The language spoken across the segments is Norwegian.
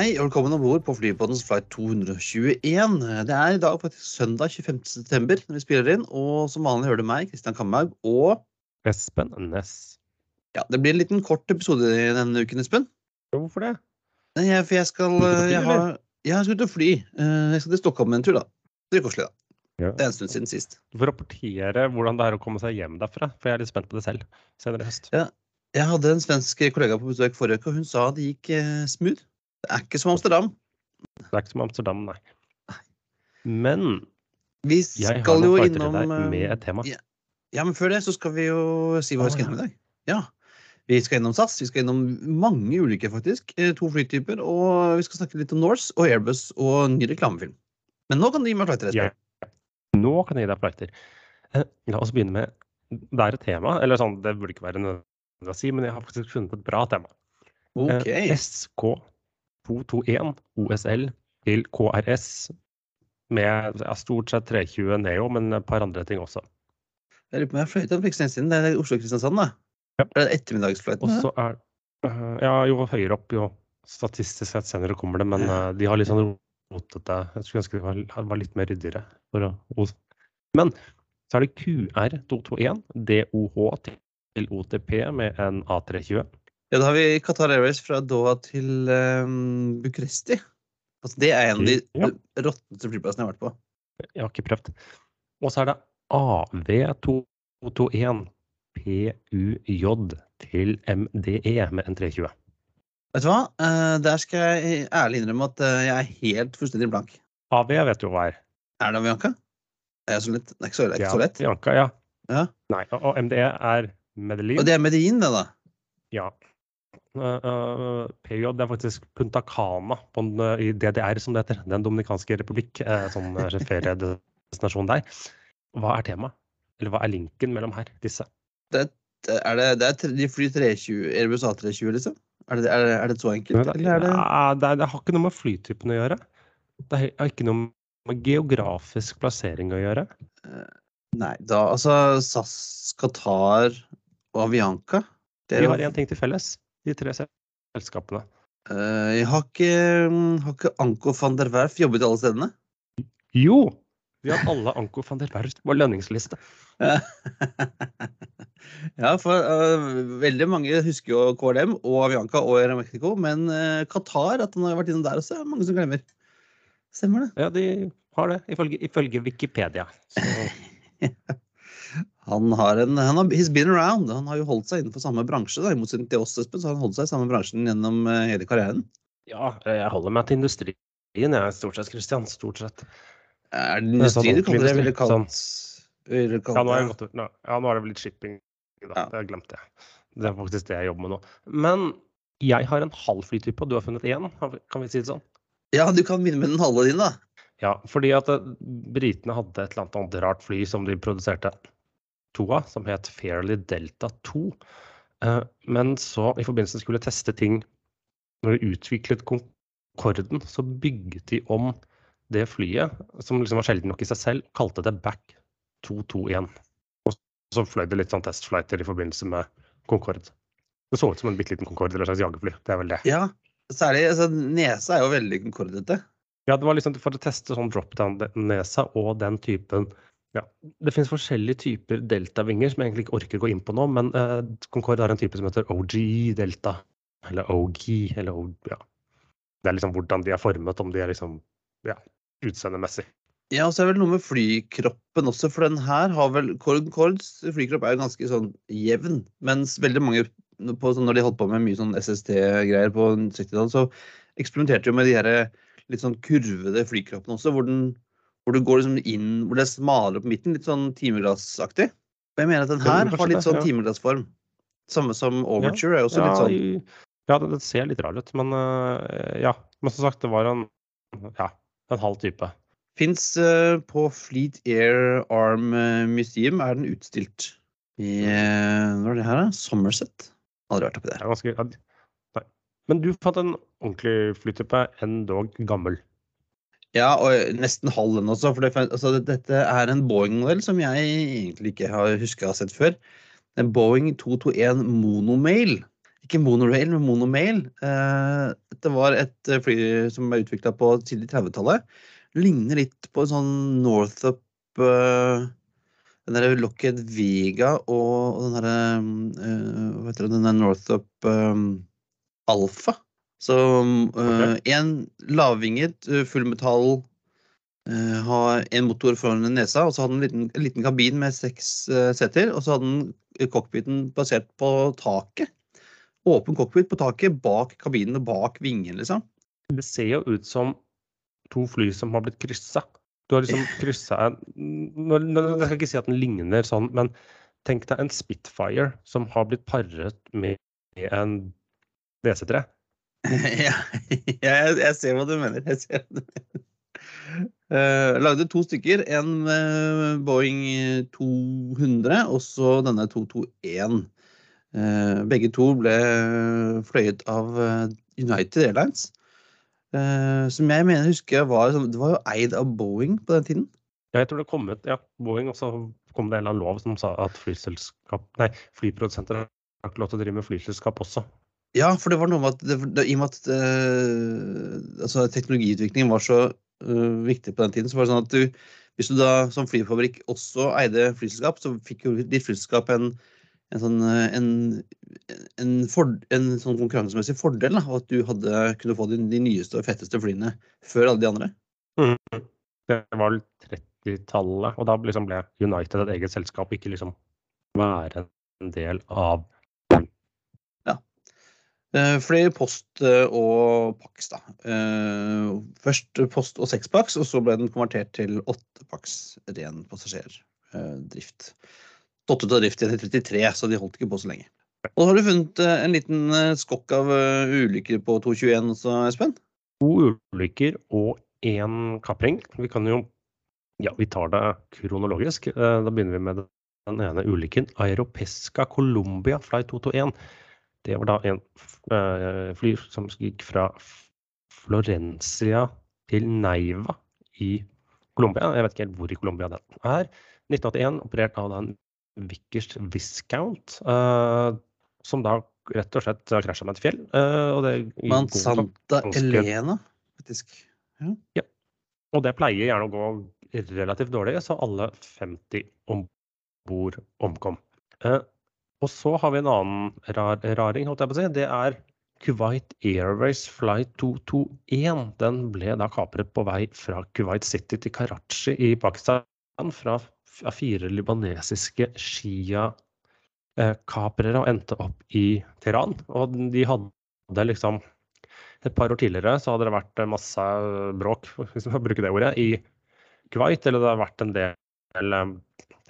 Hei og velkommen om bord på Flypodens flight 221. Det er i dag faktisk søndag 25. september når vi spiller inn. Og som vanlig hører du meg, Kristian Kamhaug, og Espen Næss. ja, det blir en liten kort episode denne uken, Espen. Hvorfor det? Jeg- For jeg skal fly, jeg, har, jeg skal ut og fly. Eh, Jeg skal til Stockholm en tur, da. Det blir koselig, da. Ja. Det er en stund siden sist. Du får rapportere hvordan det er å komme seg hjem derfra, for jeg er litt spent på det selv senere i høst. Jeg hadde en svensk kollega på besøk forrige uke, og hun sa det gikk eh, smooth. Det er ikke som Amsterdam. Det er ikke som Amsterdam, nei. Men Vi jeg har skal jo innom deg eh, med et tema. ja. Ja, men før det så skal vi jo si hva vi skal gjøre innom i dag. Ja. Vi skal innom SAS, vi skal innom mange ulike, faktisk. Eh, To flytyper. Og vi skal snakke litt om Norse og Airbus og ny reklamefilm. Men nå kan du gi meg flighter. Ja. Nå kan jeg gi deg flighter. Eh, La oss begynne med Det er et tema, eller sånn, det burde ikke være nødvendig å si, men jeg har faktisk funnet et bra tema. Ok. Eh, SK221 OSL til KRS med ja, stort sett 320 Neo, men et par andre ting også. Jeg lurer på om jeg fløy til siden. Det er Oslo-Kristiansand, da. Ja. Er det ettermiddagsfløyten? Og så er uh, Ja, jo høyere opp, jo statistisk sett senere kommer det, men uh, de har litt sånn rotete Jeg skulle ønske det var, var litt mer ryddigere. Å, men så er det QR221 DOH til OTP med en A320. Ja, da har vi Qatar Airways fra Doha til um, Bucuresti. Altså, det er en av de Ja. råtneste flyplassene jeg har vært på. Jeg har ikke prøvd. Og så er det AV221 PUJ til MDE med en 320. Vet du hva? Eh, der skal jeg ærlig innrømme at eh, jeg er helt fullstendig blank. AV vet du hva er. Er det Avianca? Er lett? Det er ikke så, det ikke Ja, så lett. Avianca, ja. Ja. Nei, og MDE er Medellin. Og det er Medellin, det, da. Ja. Uh, uh, PJ det er faktisk Punta Cana på en, uh, i DDR, som det heter. Den dominikanske republikk. Sånn feriedestinasjon der. Hva er temaet? Eller hva er linken mellom her, disse? Det, er det, det er, de flyr 320, Airbus A320, liksom? Er det, er, det, er det så enkelt? Det, Eller er det Ja, det, har ikke noe med flytypen å gjøre. Det har- ikke noe med geografisk plassering å gjøre. Nei, da altså SAS, Qatar og Avianca De har én ting til felles, de tre selskapene. Uh, har ikke, har ikke Anko van der Werf jobbet alle stedene? Jo! Vi har alle Anko van der Werf på lønningsliste. ja, for uh, veldig mange husker jo KLM og Avianca og Mexico, men uh, Qatar, at han har vært innom der også, er mange som glemmer. Stemmer det? Ja, de har det, ifølge, ifølge Wikipedia. Så Han har en han har, He's been around. Han har jo holdt seg innenfor samme bransje, da, i motsetning til oss, Espen. Så har han holdt seg i samme bransjen gjennom eh, hele karrieren. ja, jeg holder meg til industrien, jeg, stort sett, Christian. Stort sett. Er det er sånn industri du kaller det? Ville kalt, sånn. ville Ja, nå, nå- ja, nå er det blitt shipping. Da. Ja. Det glemte jeg. Det er faktisk det jeg jobber med nå. Men jeg har en halv flytype, og du har funnet én, kan vi si det sånn? Ja, du kan begynne med den halve din, da. Ja, fordi at eh, britene hadde et eller annet rart fly som de produserte to av, som het Fairly Delta 2. Eh, Men så, i forbindelse med skulle teste ting Når de utviklet Concorden, så bygget de om det flyet, som liksom var sjelden nok i seg selv, kalte det Back 221. Og så fløy det litt sånn testflighter i forbindelse med Concorde. Det så ut som en bitte liten Concorde eller et slags jagerfly. Det er vel det. Ja, særlig altså, Nesa er jo veldig concordete. Ja, det var liksom for å teste sånn drop-down-nesa og den typen ja. Det finnes forskjellige typer deltavinger som jeg egentlig ikke orker å gå inn på nå, men uh, Concorde har en type som heter OG delta, eller OG, eller O... Ja. Det er liksom hvordan de er formet, om de er liksom ja, utseendemessig. Ja, og så er det vel noe med flykroppen også, for den her har vel Concords flykropp er ganske sånn jevn, mens veldig mange på, sånn, når de holdt på med mye sånn SST-greier på 60-tallet, så eksperimenterte jo med de her litt sånn kurvede flykroppene også, hvor, den, hvor du går liksom inn, hvor det er smalere på midten, litt sånn timeglassaktig. Og jeg mener at den her har litt sånn timeglassform. Samme som Overture er også litt sånn. ja det, ser litt rar ut, men eh, ja. Men som sagt, det var en ja, en halv type. Fins på Fleet Air Arm eh, Museum er den utstilt i uh, Hva er det her, da? Somerset? Aldri vært oppi Det der. er ganske, ja. Men du fant en ordentlig flytype, endog gammel. Ja, og nesten halv den også. For det, altså, dette er en Boeing-modell som jeg egentlig ikke har huska å ha sett før. En Boeing 221 Monomail. ikke monorail, men monomail. Uh, dette var et fly som ble utvikla på tidlig 30-tallet. Ligner litt på en sånn Northup uh, Den derre Lockheed Vega og, og den derre uh, Hva heter det, den der Northup um, Alfa. Så én lavvinget, fullmetall Uh, har en motor foran nesa, og så hadde den en liten, en liten kabin med seks uh, seter. Og så hadde den cockpiten basert på taket. Åpen cockpit på taket bak kabinen og bak vingen, liksom. Det ser jo ut som to fly som har blitt kryssa. Du har liksom kryssa en Jeg skal ikke si at den ligner sånn, men tenk deg en Spitfire som har blitt paret med en DC3. ja, jeg, jeg, ser hva du mener. Jeg ser hva du mener. Uh, lagde to stykker. En uh, Boeing 200 og så denne 221. Uh, begge to ble fløyet av eh, United Airlines. Som jeg mener husker var, det var jo eid av Boeing på den tiden. Ja, jeg tror det kom ut ja, Boeing, og så kom det en eller annen lov som sa at flyselskap, nei, flyprodusenter har ikke lov til å drive med flyselskap også. Ja, for det var noe med at det, det, i og med at uh, altså, teknologiutviklingen var så uh, viktig på den tiden. så var det sånn at du, Hvis du da som flyfabrikk også eide flyselskap, så fikk jo ditt flyselskap en, en, sånn, eh, en, en, for, en sånn konkurransemessig fordel. Da, at du hadde, kunne få de, de, nyeste og fetteste flyene før alle de andre. Mm. Det var vel 30-tallet, og da liksom ble United et eget selskap, ikke liksom være en del av Eh, flere post eh, og paks, da. Eh, først post og seks paks, og så ble den konvertert til åtte paks ren passasjerdrift. Stått ut av drift i 1933, så de holdt ikke på så lenge. Og så har du funnet en liten skokk av ulykker på 221 også, Espen? To ulykker og én kapring. Vi kan jo Ja, vi tar det kronologisk. Da begynner vi med den ene ulykken. Aeropesca Colombia Flight 221 det var da en uh, fly som gikk fra Florencia til Neiva i Colombia. Jeg vet ikke helt hvor i Colombia den er. 1981, operert av den Vickers Viscount, uh, som da rett og slett krasja med et fjell. Uh, Man Santa. Elena, faktisk. Ja. ja. Og det pleier gjerne å gå relativt dårlig, så alle 50 om bord omkom. Uh, og så har vi en annen rar, raring, holdt jeg på å si. Det er Kuwait Airways flight 221. Den ble da kapret på vei fra Kuwait City til Karachi i Pakistan fra fire libanesiske Shia-kaprere og endte opp i Teheran. Og de hadde liksom Et par år tidligere så hadde det vært masse bråk, hvis man bruker det ordet, i Kuwait. Eller det har vært en del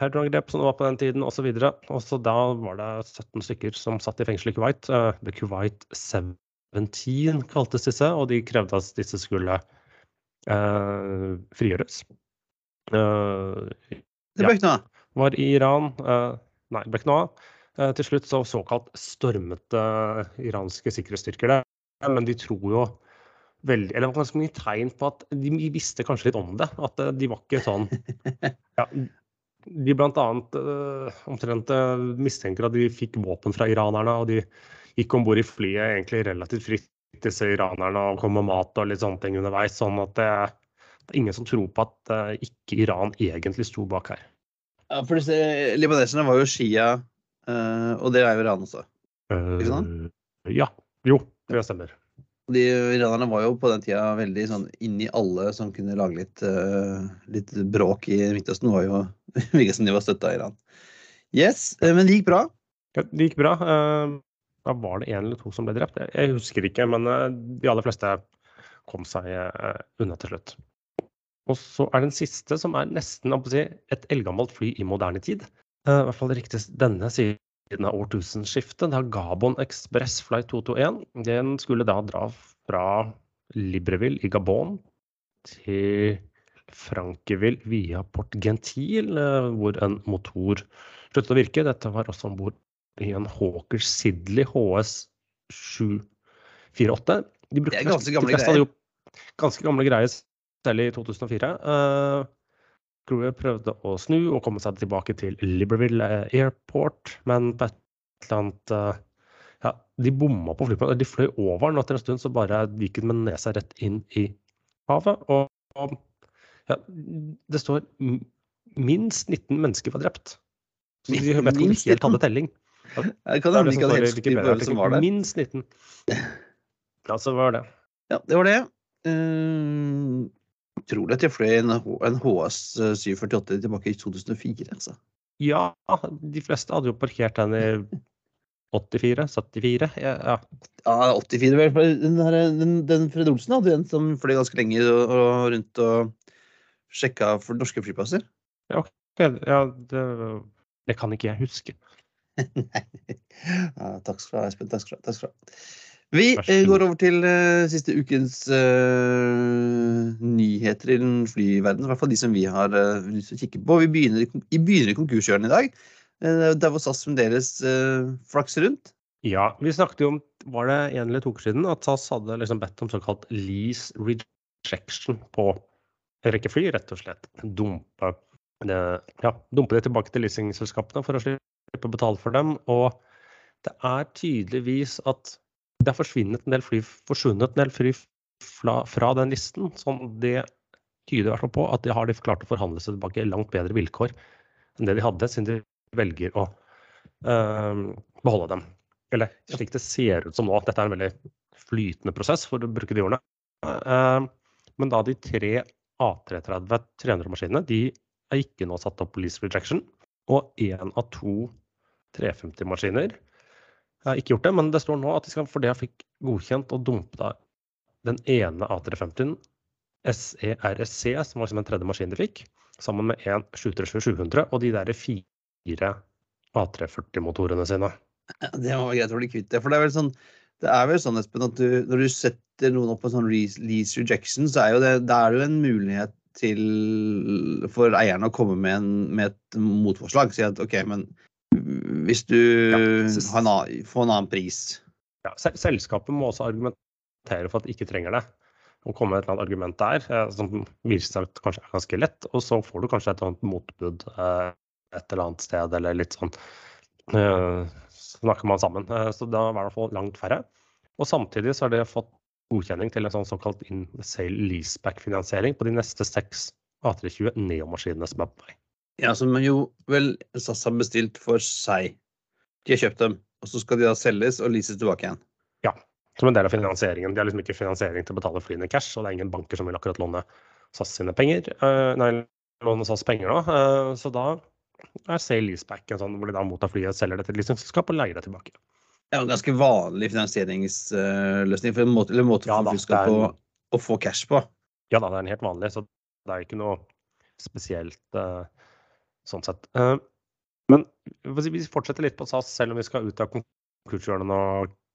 terrorangrep som det var på den tiden osv. Og så da var det 17 stykker som satt i fengsel i Kuwait. Uh, The Kuwait 17 kaltes disse, og de krevde at disse skulle uh, frigjøres. Uh, det ble ikke noe av? Var i Iran. nei, det ble ikke noe av. til slutt så såkalt stormete iranske sikkerhetsstyrker det. Men de tror jo veldig Eller det var ganske mye tegn på at de visste kanskje litt om det. At de var ikke sånn ja, de bl.a. Uh, omtrent uh, mistenker at de fikk våpen fra iranerne, og de gikk om bord i flyet egentlig relativt fritt, disse iranerne, og kom med mat og litt sånne ting underveis. Sånn at det, det er ingen som tror på at uh, ikke Iran egentlig sto bak her. Ja, for disse libaneserne var jo Shia, uh, og det er jo Iran også? Ikke sant? Ja. Jo, det stemmer de iranerne var jo på den tida veldig sånn inni alle som kunne lage litt, uh, litt bråk i Midtøsten. var jo virket som de var støtta av Iran. Yes, uh, men det gikk bra? Det gikk bra. Uh, da var det én eller to som ble drept. Jeg husker ikke, men de aller fleste kom seg unna til slutt. Og så er den siste, som er nesten si, et eldgammelt fly i moderne tid. I hvert fall riktig denne siden av årtusenskiftet. Da Gabon Express Flight 221 den skulle da dra fra Libreville i Gabon til Frankeville via Port Gentil, eh, hvor en motor sluttet å virke. Dette var også om bord i en Hawker Sidley HS 748. De det er ganske gamle greier. Ganske gamle greier, selv i 2004. Uh, crewet prøvde å snu og komme seg tilbake til Liberville Airport, men på et eller annet uh, ja, de bomma på flyplassen. De fløy over den, og etter en stund så bare gikk hun med nesa rett inn i havet. Og, og ja, det står minst 19 mennesker var drept. Så de vet ikke om de helt hadde telling. Jeg kan hende ikke helt styr på hvem som var der. Minst 19. Ja, så var det. Ja, det var det. Uh, utrolig at jeg fløy en, en HS 748 tilbake i 2004, altså. Ja, de fleste hadde jo parkert den i 84? 74? Ja, ja. ja 84 vel. Den, her, den, den Fred Olsen hadde en som fløy ganske lenge og, og rundt og sjekka for norske flyplasser. Ja, okay. ja det, det kan ikke jeg huske. Nei. Ja, takk skal du ha, Espen. Takk skal du ha. Vi eh, går over til uh, siste ukens uh, nyheter i den flyverdenen. I hvert fall de som vi har uh, lyst til å kikke på. Vi begynner, vi begynner i konkurshjørnet i dag. der hvor SAS fremdeles flakser rundt. Ja, vi snakket jo om var det en eller to uker siden at SAS hadde liksom bedt om såkalt lease rejection på en rekke fly. Rett og slett dumpe det, ja, dumpe det tilbake til leasingselskapene for å slippe å betale for dem. Og det er tydeligvis at det har forsvunnet en del fly, forsvunnet en del fly fra, fra den listen. Sånn det tyder i hvert fall på at de har de klart å forhandle seg tilbake langt bedre vilkår enn det de hadde, siden de velger å øh, beholde dem. Eller slik det ser ut som nå. Dette er en veldig flytende prosess, for å bruke de ordene. Uh, men da de tre A330 300-maskinene de er ikke nå satt opp lease rejection. Og én av to 350-maskiner jeg har ikke gjort det, men det står nå at de skal, fordi jeg fikk godkjent og da den ene A350-en, SERSC, som var liksom den tredje maskinen de fikk, sammen med en 737-700 og de der fire A340-motorene sine. Det var greit å bli kvitt det. For det er vel sånn, det er vel sånn Espen, at du, når du setter noen opp på sånn lease rejection, så er jo det, det er jo en mulighet til for eierne å komme med, en, med et motforslag. Si at OK, men hvis du ja, har en, får en annen pris. Ja, selskapet må også argumentere for at de ikke trenger det. Og komme med et eller annet argument der eh, som viser seg at kanskje er ganske lett. Og så får du kanskje et eller annet motbud eh, et eller annet sted, eller litt sånn uh, Snakker man sammen. Så da er det i hvert fall langt færre. Og samtidig så har de fått godkjenning til en sånn såkalt in sale leaseback-finansiering på de neste seks A320 Neo-maskinene som er på vei. Ja, som jo vel SAS har bestilt for seg. De har kjøpt dem, og så skal de da selges og leases tilbake igjen. Ja, som en del av finansieringen. De har liksom ikke finansiering til å betale flyene cash, og det er ingen banker som vil akkurat låne SAS sine penger. Uh, nei, låne SAS penger nå. Uh, så da er sale leaseback en sånn hvor de da mottar flyet, selger det til et leasingselskap og leier det tilbake. Ja, en ganske vanlig finansieringsløsning for en måte, eller en måte ja, for da, en... å få cash på. Ja da, det er en helt vanlig, så det er ikke noe spesielt uh, sånn sett. Eh, men vi fortsetter litt på SAS, selv om vi skal ut av konkurshjørnet nå,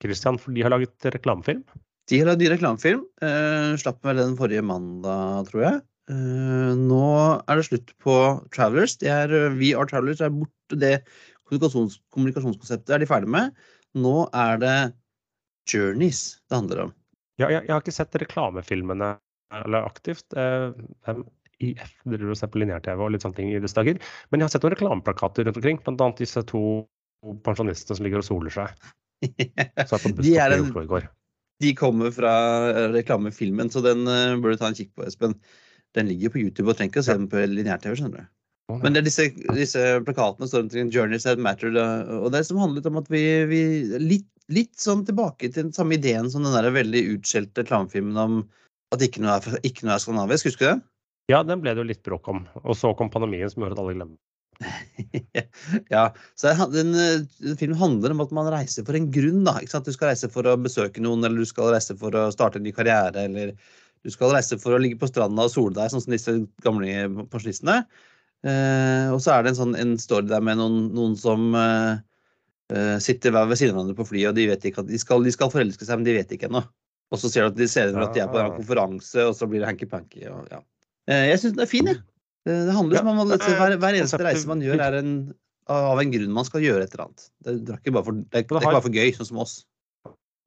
Christian, for de har laget reklamefilm? De har laget reklamefilm. Uh, slapp vel den forrige mandag, tror jeg. Uh, nå er det slutt på Travelers. Det er, vi Are Travelers er borte. Det kommunikasjons, kommunikasjonskonseptet er de ferdig med. Nå er det Journeys det handler om. Ja, jeg, jeg har ikke sett reklamefilmene eller aktivt. hvem IF driver og ser på lineær-TV og litt sånne ting i disse dager. Men jeg har sett noen reklameplakater rundt omkring, bl.a. disse to pensjonistene som ligger og soler seg. Så de, er en, de kommer fra reklamefilmen, så den uh, bør du ta en kikk på, Espen. Den ligger på YouTube og trenger ikke å se den på lineær-TV. skjønner du. Men det er disse, disse plakatene står omkring 'Journeys that matter', og det som handlet om at vi, vi litt, litt, sånn tilbake til den samme ideen som den der veldig utskjelte reklamefilmen om at ikke noe er, ikke noe er skandinavisk. Husker du det? Ja, den ble det jo litt bråk om. Og så kom pandemien som gjorde at alle glemte ja, så den, den filmen handler om at man reiser for en grunn. da, ikke sant? Du skal reise for å besøke noen, eller du skal reise for å starte en ny karriere, eller du skal reise for å ligge på stranda og sole deg, sånn som disse gamle pensjonistene. Eh, og så er det en, sånn, en story der med noen, noen som eh, sitter sitter ved siden av hverandre på flyet, og de vet ikke at de skal, de skal forelske seg, men de vet ikke ennå. Og så ser du at de ser at de er på en konferanse, og så blir det hanky-panky. og ja. Eh, jeg syns den er fin, jeg. Det handler som om at hver, hver eneste reise man gjør, er en, av en grunn man skal gjøre et eller annet. Det er ikke bare for, det er, det er ikke bare for gøy, sånn som oss.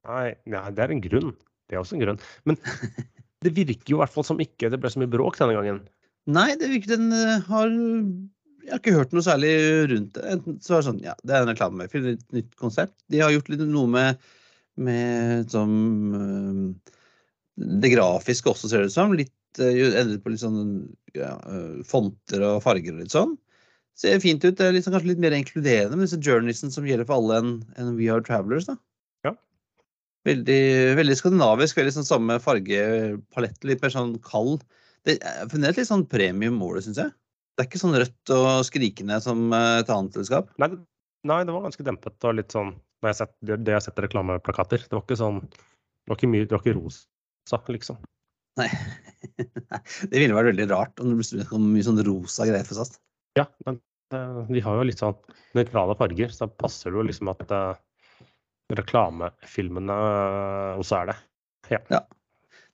Nei, ja, det er en grunn. Det er også en grunn. Men det virker jo i hvert fall som ikke det ble så mye bråk denne gangen. Nei, det virker den eh, har jeg har ikke hørt noe særlig rundt det. Enten så er det sånn, ja, det er en reklamefilm, et nytt konsept. De har gjort litt noe med, med som øh, Det grafiske også, ser det ut som. Litt øh, endret på litt sånn ja, øh, fonter og farger og litt sånn. Ser fint ut. Det er liksom, kanskje litt mer inkluderende med disse journalistene som gjelder for alle enn en We Are Travelers. da. Ja. Veldig, veldig skandinavisk, veldig sånn samme fargepalett, litt mer sånn kald. Det er fremdeles litt sånn premium-målet, syns jeg. Det er ikke sånn rødt og skrikende som eh, et annet selskap. Nei, det- nei, det var ganske dempet og litt sånn når jeg sett, det, det jeg har sett reklameplakater. Det var ikke sånn Det var ikke mye, det var ikke rosa, liksom. Nei. det ville vært veldig rart om det ble mye sånn rosa greier for SAS. Ja, men eh, de har jo litt sånn nøytrale farger, så da passer det jo liksom at uh, reklamefilmene eh, også er det. Ja.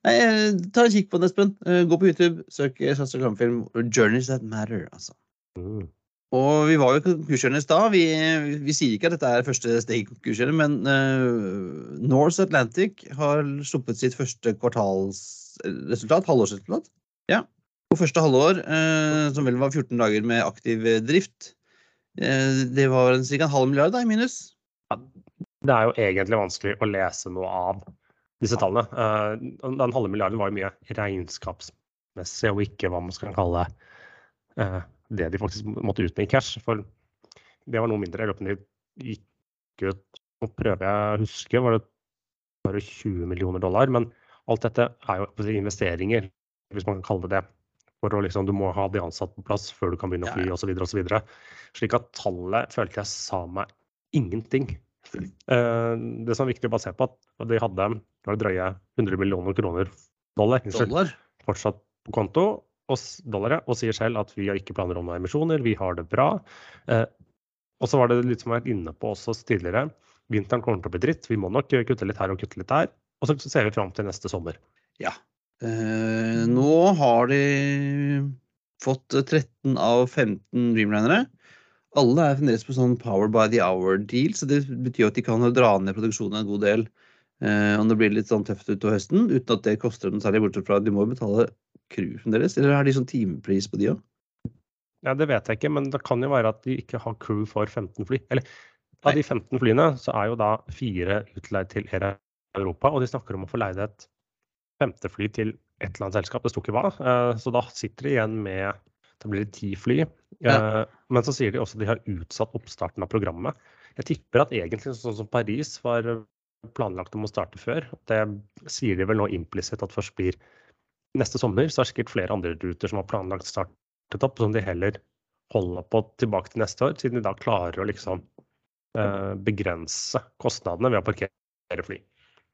Nei, eh, ta en kikk på den, Espen. Gå på YouTube, søk SAS reklamefilm 'Journeys That Matter'. altså. Mm. Og vi var jo konkurskjørende i stad. Vi, vi sier ikke at dette er første steg i konkurskjøret, men uh, Norse Atlantic har sluppet sitt første kvartalsresultat, halvårsresultat. Ja. På første halvår, eh, som vel var 14 dager med aktiv eh, drift, eh, det var ca. en halv milliard da, i minus. Det er jo egentlig vanskelig å lese noe av disse tallene. Eh, Den halve milliarden var jo mye regnskapsmessig, og ikke hva man skal kalle det de faktisk måtte ut med i cash. For det var noe mindre. Jeg lurer på de gikk ut Nå prøver jeg å huske, var det bare 20 millioner dollar? Men alt dette er jo investeringer, hvis man kan kalle det det. For å liksom, Du må ha de ansatte på plass før du kan begynne å fly osv. osv. Slik at tallet følte jeg sa meg ingenting. Eh, det som er viktig å bare se på, at de hadde det var drøye 100 millioner kroner dollar, Dollar. fortsatt på konto og, dollar, og sier selv at vi har ikke planer om noen emisjoner, vi har det bra. Eh, og så var det litt som jeg har vært inne på også tidligere, vinteren kommer til å bli dritt, vi må nok kutte litt her og kutte litt der. Og så ser vi fram til neste sommer. Ja. Eh, nå har de fått 13 av 15 Dreamlinere. Alle er fremdeles på sånn Power by the Hour-deal, så det betyr at de kan dra ned produksjonen en god del eh, om det blir litt sånn tøft utover høsten, uten at det koster dem særlig, bortsett fra at de må betale crew fremdeles. Eller har de sånn timepris på de òg? Ja, Det vet jeg ikke, men det kan jo være at de ikke har crew for 15 fly. Eller av de 15 flyene, så er jo da fire utleid til Air Europa, og de snakker om å få leid et femte fly til et eller annet selskap, det sto ikke hva. Eh, Så da sitter de igjen med da blir det ti fly. Ja. Eh, Men så sier de også at de har utsatt oppstarten av programmet. Jeg tipper at egentlig sånn som Paris var planlagt om å starte før. Det sier de vel nå implisitt at først blir neste sommer. Så er det sikkert flere andre ruter som har planlagt startet opp, som de heller holder på tilbake til neste år, siden de da klarer å liksom eh, begrense kostnadene ved å parkere fly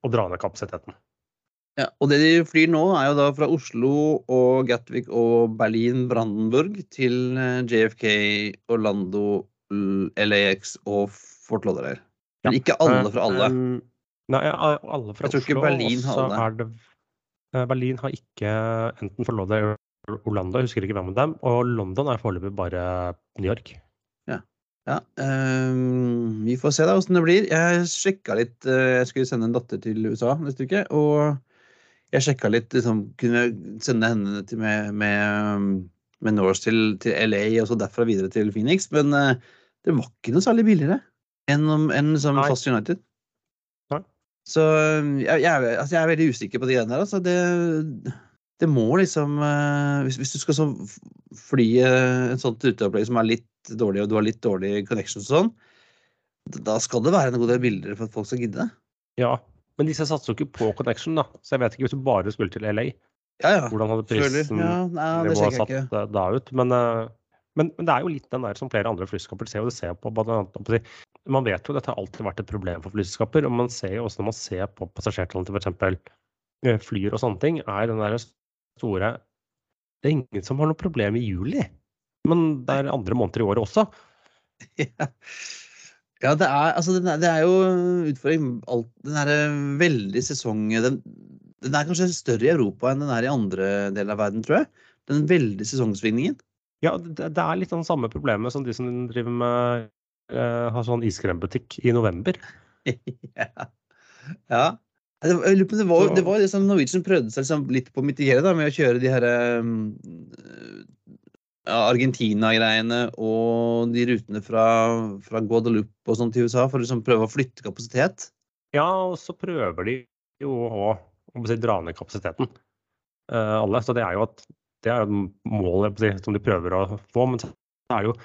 og dra ned kapasiteten. Ja, og det de flyr nå, er jo da fra Oslo og Gatwick og Berlin-Brandenburg til eh, JFK, Orlando, LAX og Fort Lauderdale. Men ikke alle fra alle. Eh, nei, alle fra Oslo. Berlin har alle. er det eh, Berlin har ikke enten Fort Lauderdale eller Orlando, jeg husker ikke hvem av dem. Og London er foreløpig bare New York. Ja, um, vi får se da åssen det blir. Jeg sjekka litt eh, Jeg skulle sende en datter til USA neste uke, og jeg sjekka litt liksom, Kunne jeg sende henne til med, med, med Norse til, til LA og så derfra videre til Phoenix, men uh, det var ikke noe særlig billigere enn, om, enn som Fast United. Nei. Så eh, jeg, jeg, altså, jeg er veldig usikker på de greiene der. Altså, det, det må liksom eh, hvis, hvis du skal så fly en et sånt ruteopplegg som er litt dårlig, og du har litt dårlig connection og sånn, da skal det være en god del bilder for at folk skal gidde. Ja, men disse satser jo ikke på connection, da. Så jeg vet ikke hvis du bare skulle til LA, Ja, ja. hvordan hadde prisen Ja, nei, det nivået satt ikke. eh, da ut. Men, eh, men, men det er jo litt den der som flere andre flyselskaper ser, og det ser på, blant annet, Man vet jo at dette har alltid vært et problem for flyselskaper, og man ser jo også når man ser på passasjertallene til f.eks. flyer og sånne ting, er den der store Det er ingen som har noe problem i juli. Men det er andre måneder i året også. Ja. Ja, det er, altså, det er, det er jo utfordring alt, Den er eh, veldig sesong... Den, den er kanskje større i Europa enn den er i andre deler av verden, tror jeg. Den veldige sesongsvingningen. Ja, det, det er litt sånn samme problemet som de som driver med eh, har sånn iskrembutikk i november. ja. ja. Det, var- det var det var liksom, som Norwegian prøvde seg liksom litt på å mitigere da, med å kjøre de her um, Argentina-greiene og de rutene fra, fra Guadeloupe og sånn til USA for å liksom prøve å flytte kapasitet. Ja, og så prøver de jo å, å si, dra ned kapasiteten, uh, alle. Så det er jo et, det er et mål si, som de prøver å få. Men så er jo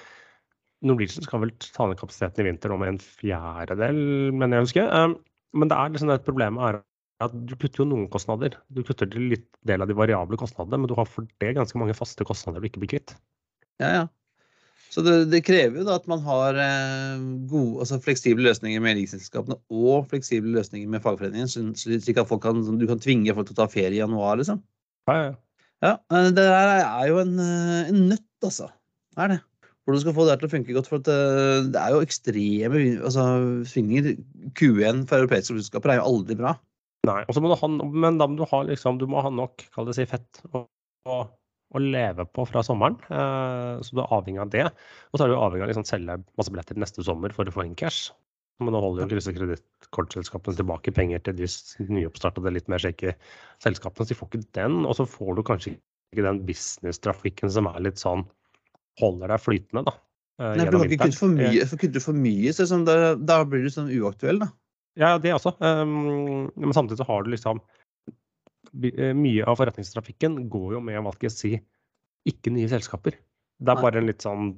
Norwegian skal vel ta ned kapasiteten i vinter med en fjerdedel, mener jeg husker. Um, men det er liksom det problemet er at du kutter jo noen kostnader. Du kutter til litt del av de variable kostnadene, men du har for det ganske mange faste kostnader du ikke blir kvitt. Ja, ja. Så det, det, krever jo da at man har eh, gode, altså fleksible løsninger med leasingselskapene og fleksible løsninger med fagforeningen, slik at kan, du kan tvinge folk til å ta ferie i januar, liksom. Ja, ja. ja eh, det der er jo en, eh, en nøtt, altså. Det er det. Hvordan du skal få det til å funke godt. For det, eh, det er jo ekstreme altså, svinger. Q1 for europeiske selskaper er jo aldri bra. Nei, må ha, men da må du ha, liksom, du må ha nok kall det si, fett å, å, å leve på fra sommeren. Eh, så du er avhengig av det. Og så er du avhengig av å liksom, selge masse billetter neste sommer for å få inn cash. Men nå holder jo disse kredittkortselskapene tilbake penger til de nyoppstartede, litt mer shaky selskapene. Så de får ikke den. Og så får du kanskje ikke den business-trafikken som er litt sånn Holder deg flytende, da. Eh, Nei, du kan ikke kutte for mye, så sånn, da, da blir du sånn uaktuell, da. Ja, det også. Um, men samtidig så har du liksom eh, Mye av forretningstrafikken går jo med hva skal jeg si, ikke nye selskaper. Det er bare en litt sånn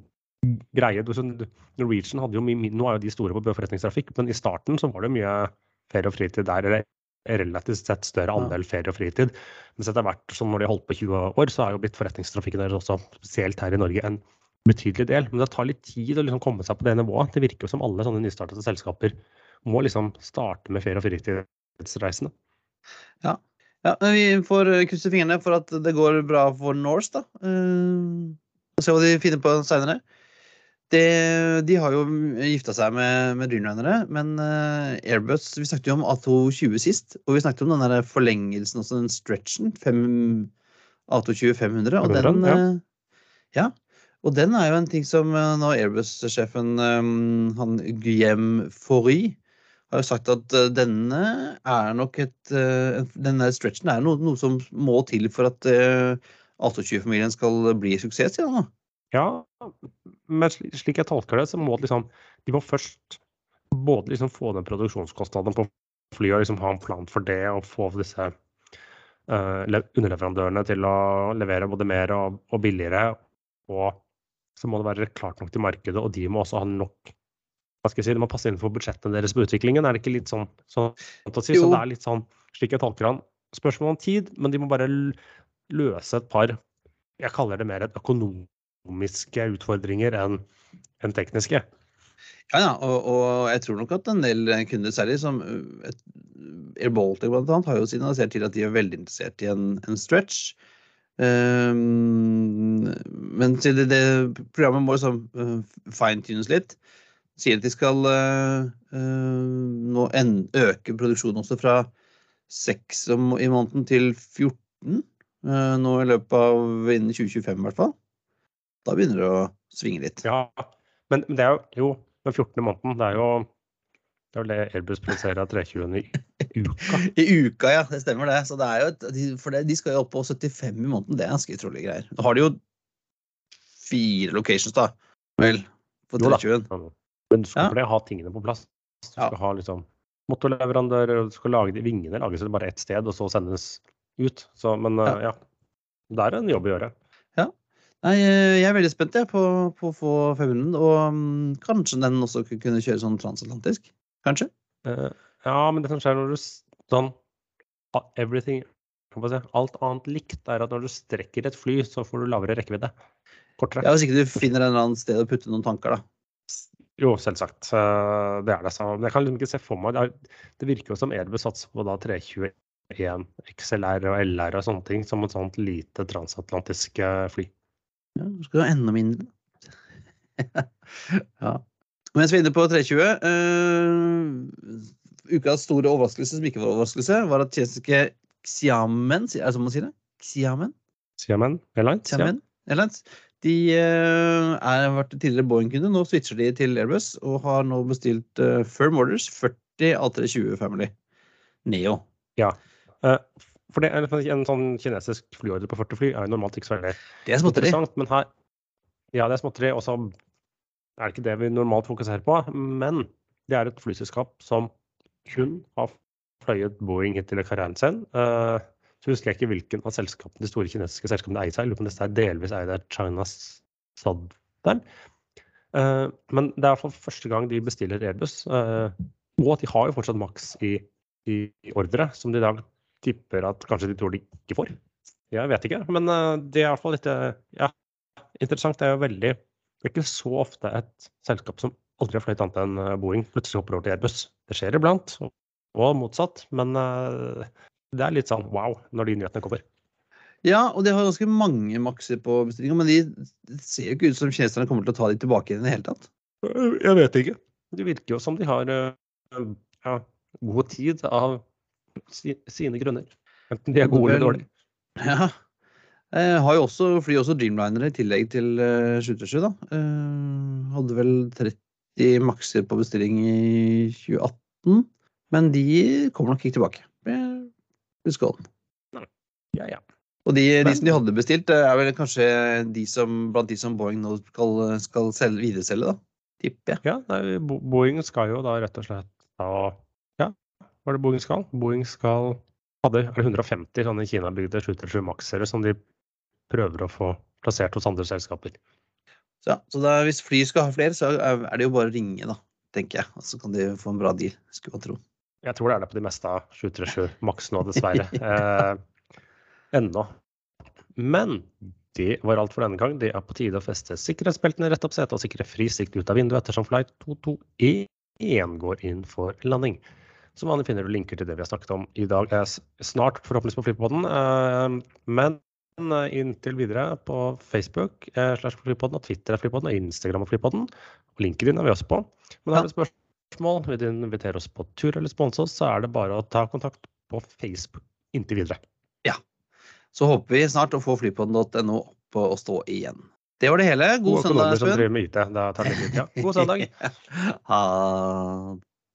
greie. Norwegian hadde jo mye, Nå er jo de store på forretningstrafikk, men i starten så var det mye ferie og fritid der. Relativt sett større andel ferie og fritid. Mens etter hvert, som når de har holdt på 20 år, så er jo blitt forretningstrafikken deres også, spesielt her i Norge, en betydelig del. Men det tar litt tid å liksom komme seg på det nivået. Det virker jo som alle sånne nystartede selskaper må liksom starte med ferie- og fritidsreisene. Ja. ja. Vi får krysse fingrene for at det går bra for Norse, da. Uh, se hva de finner på seinere. De har jo gifta seg med, med Dreamlinere, men uh, Airbus Vi snakket jo om A220 sist, og vi snakket om den der forlengelsen også, den stretchen. A220 500. Og den, ja. Uh, ja. Og den er jo en ting som nå Airbus-sjefen um, han Guillem Faury har jo sagt at uh, denne er nok et uh, Denne stretchen er noe, noe, som må til for at uh, A220-familien skal bli suksess, sier han. Ja, men slik jeg tolker det, så må liksom, de må først både liksom få den produksjonskostnaden på flyet og liksom ha en plan for det, og få disse uh, underleverandørene til å levere både mer og, og, billigere. Og så må det være klart nok til markedet, og de må også ha nok hva skal jeg si, det må passe innenfor budsjettene deres på utviklingen. Er det ikke litt sånn, sånn å si? Så det er litt sånn, slik jeg tolker han, spørsmål om tid, men de må bare løse et par Jeg kaller det mer et økonomiske utfordringer enn en tekniske. Ja, ja og, og, jeg tror nok at en del kunder, særlig som Air Baltic annet, har jo signalisert til at de er veldig interessert i en, en stretch. Um, men det, det, programmet må liksom uh, fine-tunes litt sier at de skal uh, nå en, øke produksjonen også fra 6 i måneden til 14 uh, nå i løpet av innen 2025 i hvert fall. Da begynner det å svinge litt. Ja, men, men det er jo, jo den 14. måneden, det er jo det er vel det Airbus produserer av 320 i uka. I uka, ja. Det stemmer det. Så det er jo et, for det, de skal jo opp på 75 i måneden. Det er ganske utrolige greier. Nå har de jo fire locations, da. Vel, på 320. Men du skal ja. ha tingene på plass. Du skal ja. ha liksom motorleverandører, og du skal lage de vingene lages bare ett sted, og så sendes ut. Så, men ja. ja. Det er en jobb å gjøre. Ja. Nei, eh, jeg er veldig spent jeg, på, på å få 500, og um, kanskje den også kunne kjøre sånn transatlantisk? Kanskje? Uh, ja, men det som skjer når du sånn Everything Alt annet likt er at når du strekker et fly, så får du lavere rekkevidde. Kortere. Ja, Hvis ikke du finner en eller annen sted å putte noen tanker, da. Jo, selvsagt. Eh, det er det. Så jeg kan liksom ikke se for meg Det virker jo som Airbus satser på da 321 XLR og LR og sånne ting som et sånt lite transatlantisk fly. Ja, skal ha enda mindre. ja. Mens vi er inne på 320 uh, eh, Ukas store overraskelse, som ikke var overraskelse, var at kinesiske Xiamen Er det sånn man sier det? Xiamen? Xiamen Airlines. Xiamen Airlines. De uh, er vært tidligere Boeing-kunde. Nå switcher de til Airbus og har nå bestilt uh, firm orders 40 A320 Family Neo. Ja. Uh, for det, En sånn kinesisk flyordre på 40 fly er jo normalt ikke så veldig det er interessant. Men her, Ja, det er småtteri, og så er det ikke det vi normalt fokuserer på. Men det er et flyselskap som kun har fløyet Boeing hittil i karrieren sin. Uh, så husker jeg ikke hvilken av selskapene, de store kinesiske selskapene eier seg. Lurer på om dette er delvis eid av China Southern. Uh, men det er i hvert fall første gang de bestiller Airbus. Uh, og de har jo fortsatt maks i, i, ordre, som de i dag tipper at kanskje de tror de ikke får. Jeg vet ikke, men det er i hvert fall litt ja, interessant. Det er jo veldig Det er ikke så ofte et selskap som aldri har fløyet annet enn Boeing, plutselig hopper over til Airbus. Det skjer iblant, og motsatt. Men det er litt sånn wow når de nyhetene kommer. Ja, og de har ganske mange makser på bestillinga, men de ser jo ikke ut som kineserne kommer til å ta de tilbake i det hele tatt. Jeg vet ikke. Det virker jo som de har ja, god tid av sine grunner. Enten de er gode eller dårlige. Ja. Jeg har jo også, fly også Dreamlinere i tillegg til 727, da. Uh, hadde vel 30 makser på bestilling i 2018. Men de kommer nok ikke tilbake. Husk den. Ja, ja. Og de, de, som de hadde bestilt, er vel kanskje de som, blant de som Boeing nå skal, skal selge, videreselge, da? Tipper jeg. Ja, nei, Boeing skal jo da rett og slett da Er det Boeing skal? Boeing skal hadde 150 sånne Kina-bygde 737 Max-ere som de prøver å få plassert hos andre selskaper. Så, ja, så da, hvis fly skal ha flere, så er det jo bare å ringe, da, tenker jeg. Og så kan de få en bra deal, skulle man tro. Jeg tror det er det på de meste av 737 Max nå, dessverre. eh, ennå. Men det var alt for denne gang. Det er på tide å feste sikkerhetsbeltene, rette opp setet og sikre fri sikt ut av vinduet ettersom flight 221 går inn for landing. Som vanlig finner du linker til det vi har snakket om i dag. Snart forhåpentligvis på Flypodden, eh, men eh, inntil videre på Facebook eh, slash Flypodden og Twitter er Flypodden og Instagram er Flypodden. Og LinkedIn er vi også på. Men har du spørsmål vil du invitere oss på tur eller sponse oss, så er det bare å ta kontakt på Facebook inntil videre. Ja. Så håper vi snart å få flypodden.no opp å stå igjen. Det var det hele. God, God søndag, Espen. tar det ja. God